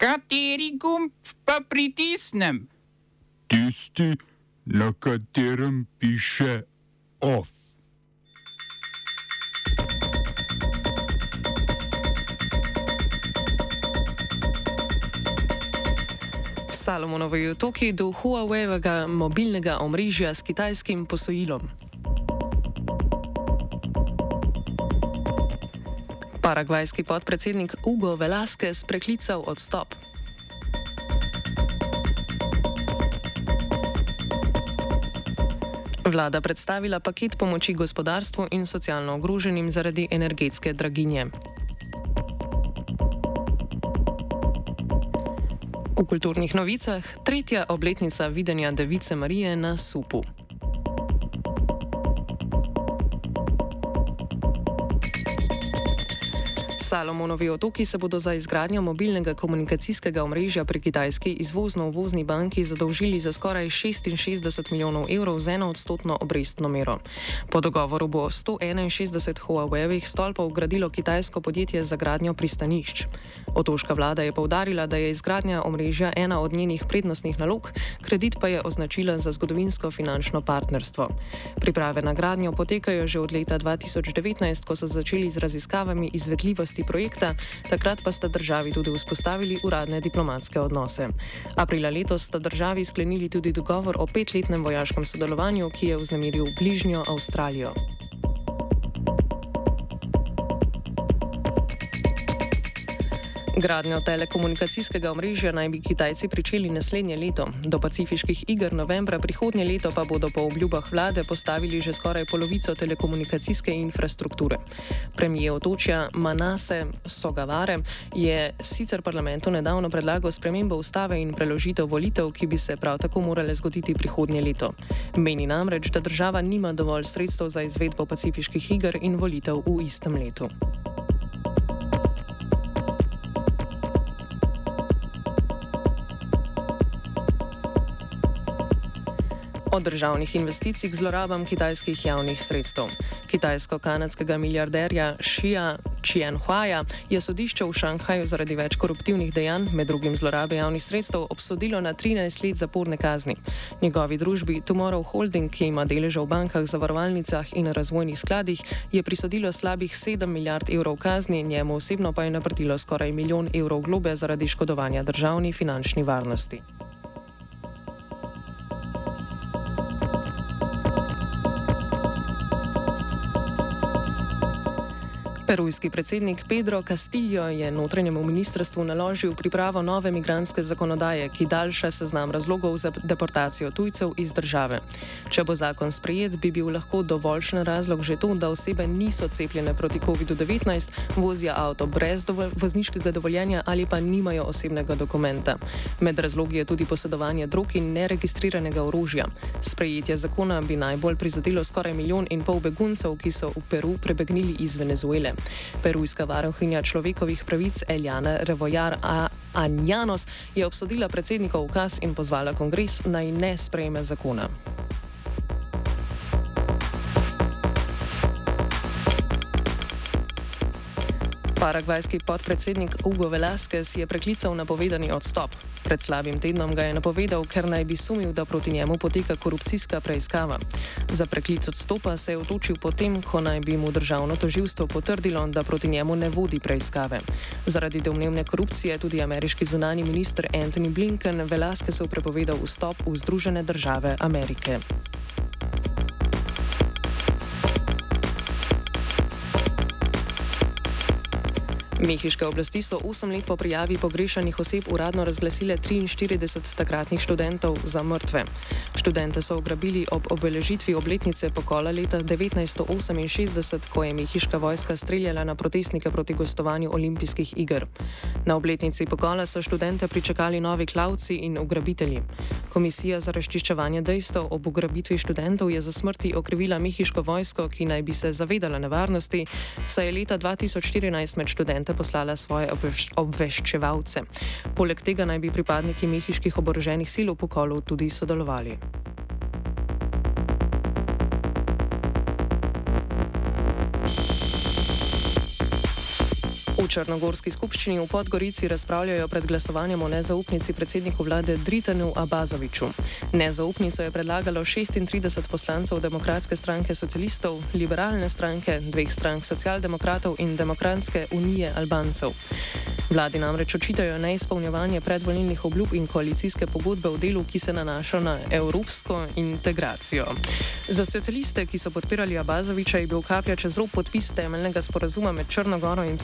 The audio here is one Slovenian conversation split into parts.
Kateri gumb pa pritisnem? Tisti, na katerem piše OF. Salomonovi otoki do Huawei-vega mobilnega omrežja s kitajskim posojilom. Paragvajski podpredsednik Hugo Velasquez preklical odstop. Vlada predstavila paket pomoči gospodarstvu in socialno ogroženim zaradi energetske draginje. V kulturnih novicah tretja obletnica videnja Device Marije na Supu. Salomonovi otoki se bodo za izgradnjo mobilnega komunikacijskega omrežja pri kitajski izvozno-uvozni banki zadolžili za skoraj 66 milijonov evrov z eno odstotno obrestno mero. Po dogovoru bo 161 Huawei-evih stolpov gradilo kitajsko podjetje za gradnjo pristanišč. Otoška vlada je povdarila, da je izgradnja omrežja ena od njenih prednostnih nalog, kredit pa je označila za zgodovinsko finančno partnerstvo. Priprave na gradnjo potekajo že od leta 2019, ko so začeli z raziskavami izvedljivosti varnosti projekta, takrat pa sta državi tudi vzpostavili uradne diplomatske odnose. Aprila letos sta državi sklenili tudi dogovor o petletnem vojaškem sodelovanju, ki je vznemiril bližnjo Avstralijo. Gradnjo telekomunikacijskega omrežja naj bi Kitajci pričeli naslednje leto. Do pacifiških iger novembra prihodnje leto pa bodo po obljubah vlade postavili že skoraj polovico telekomunikacijske infrastrukture. Premijer otočja Manase Sogavare je sicer parlamentu nedavno predlagal spremembo ustave in preložitev volitev, ki bi se prav tako morale zgoditi prihodnje leto. Meni namreč, da država nima dovolj sredstev za izvedbo pacifiških iger in volitev v istem letu. O državnih investicij k zlorabam kitajskih javnih sredstev. Kitajsko-kanadskega milijarderja Xia Qianhuaja je sodišče v Šanghaju zaradi več koruptivnih dejanj, med drugim zlorabe javnih sredstev, obsodilo na 13 let zaporne kazni. Njegovi družbi Tomorrow Holding, ki ima deleže v bankah, zavarovalnicah in razvojnih skladih, je prisodilo slabih 7 milijard evrov kazni, njemu osebno pa je naprtilo skoraj milijon evrov globe zaradi škodovanja državni finančni varnosti. Perujski predsednik Pedro Castillo je notranjemu ministrstvu naložil pripravo nove migranske zakonodaje, ki daljša seznam razlogov za deportacijo tujcev iz države. Če bo zakon sprejet, bi bil lahko dovoljšen razlog že to, da osebe niso cepljene proti COVID-19, vozijo avto brez dovolj, vozniškega dovoljenja ali pa nimajo osebnega dokumenta. Med razlogi je tudi posedovanje drog in neregistriranega orožja. Sprejetje zakona bi najbolj prizadelo skoraj milijon in pol beguncev, ki so v Peru prebegnili iz Venezuele. Perujska varohinja človekovih pravic Eljana Revojar Anjanos je obsodila predsednikov ukaz in pozvala kongres naj ne sprejme zakona. Paragvajski podpredsednik Hugo Velasquez je preklical napovedani odstop. Pred slabim tednom ga je napovedal, ker naj bi sumil, da proti njemu poteka korupcijska preiskava. Za preklic odstopa se je odločil potem, ko naj bi mu državno toživstvo potrdilo, da proti njemu ne vodi preiskave. Zaradi domnevne korupcije tudi ameriški zunani minister Anthony Blinken Velasquezov prepovedal vstop v Združene države Amerike. Mehiške oblasti so 8 let po prijavi pogrešanih oseb uradno razglasile 43 takratnih študentov za mrtve. Študente so ugrabili ob obeležitvi obletnice pokola leta 1968, ko je mehiška vojska streljala na protestnike proti gostovanju olimpijskih iger. Na obletnici pokola so študente pričakali novi klavci in ugrabitelji. Komisija za razčiščevanje dejstev ob ugrabitvi študentov je za smrti okrivila mehiško vojsko, ki naj bi se zavedala nevarnosti, saj je leta 2014 med študenti Atlante poslala svoje obveščevalce. Poleg tega naj bi pripadniki mehiških oboroženih sil v pokolu tudi sodelovali. V Črnogorski skupščini v Podgorici razpravljajo pred glasovanjem o nezaupnici predsedniku vlade Dritanu Abazoviču. Nezaupnico je predlagalo 36 poslancev Demokratske stranke socialistov, liberalne stranke, dveh strank socialdemokratov in Demokratske unije Albancev. Vladi namreč očitajo neizpolnjevanje predvolilnih obljub in koalicijske pogodbe v delu, ki se nanaša na evropsko integracijo. Za socialiste, ki so podpirali Abazoviča, je bil kaplja čez rob podpis temeljnega sporazuma med Črnogoro in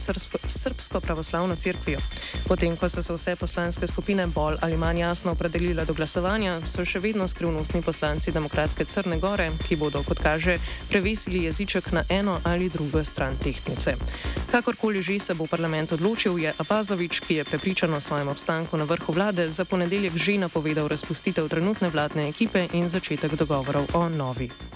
Srpsko pravoslavno crkvijo. Potem, ko so se vse poslanske skupine bolj ali manj jasno opredelile do glasovanja, so še vedno skrivnostni poslanci Demokratske Crne Gore, ki bodo, kot kaže, prevesili jeziček na eno ali drugo stran tehtnice. Kakorkoli že se bo parlament odločil, je Abazovič Pazovič, ki je prepričan o svojem obstanku na vrhu vlade, za ponedeljek že napovedal razpustitev trenutne vladne ekipe in začetek dogovorov o novi.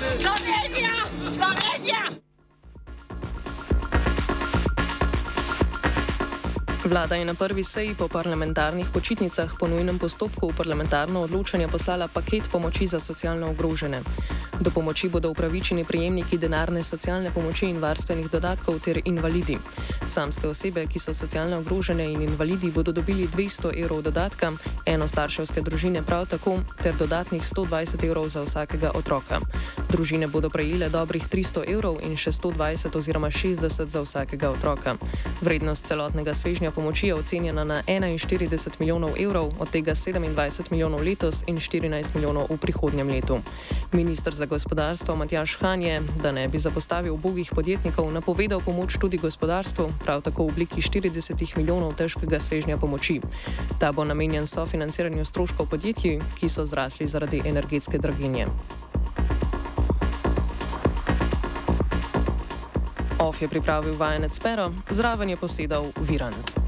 Slovenija, Slovenija. Vlada je na prvi seji po parlamentarnih počitnicah po nujnem postopku v parlamentarno odločanje poslala paket pomoči za socialno ogrožene. Do pomoči bodo upravičeni prijemniki denarne socialne pomoči in varstvenih dodatkov ter invalidi. Samske osebe, ki so socialno ogrožene in invalidi, bodo dobili 200 evrov dodatka, eno starševske družine prav tako, ter dodatnih 120 evrov za vsakega otroka. Družine bodo prejele dobrih 300 evrov in še 120 oziroma 60 za vsakega otroka. Vrednost celotnega svežnja pomoči je ocenjena na 41 milijonov evrov, od tega 27 milijonov letos in 14 milijonov v prihodnjem letu. Ministr za gospodarstvo Matjaš Han je, da ne bi zapostavil ubogih podjetnikov, napovedal pomoč tudi gospodarstvu, prav tako v obliki 40 milijonov težkega svežnja pomoči. Ta bo namenjen sofinanciranju stroškov podjetij, ki so zrasli zaradi energetske draginje. Of je pripravil vajenec Pero, zraven je posedal Virant.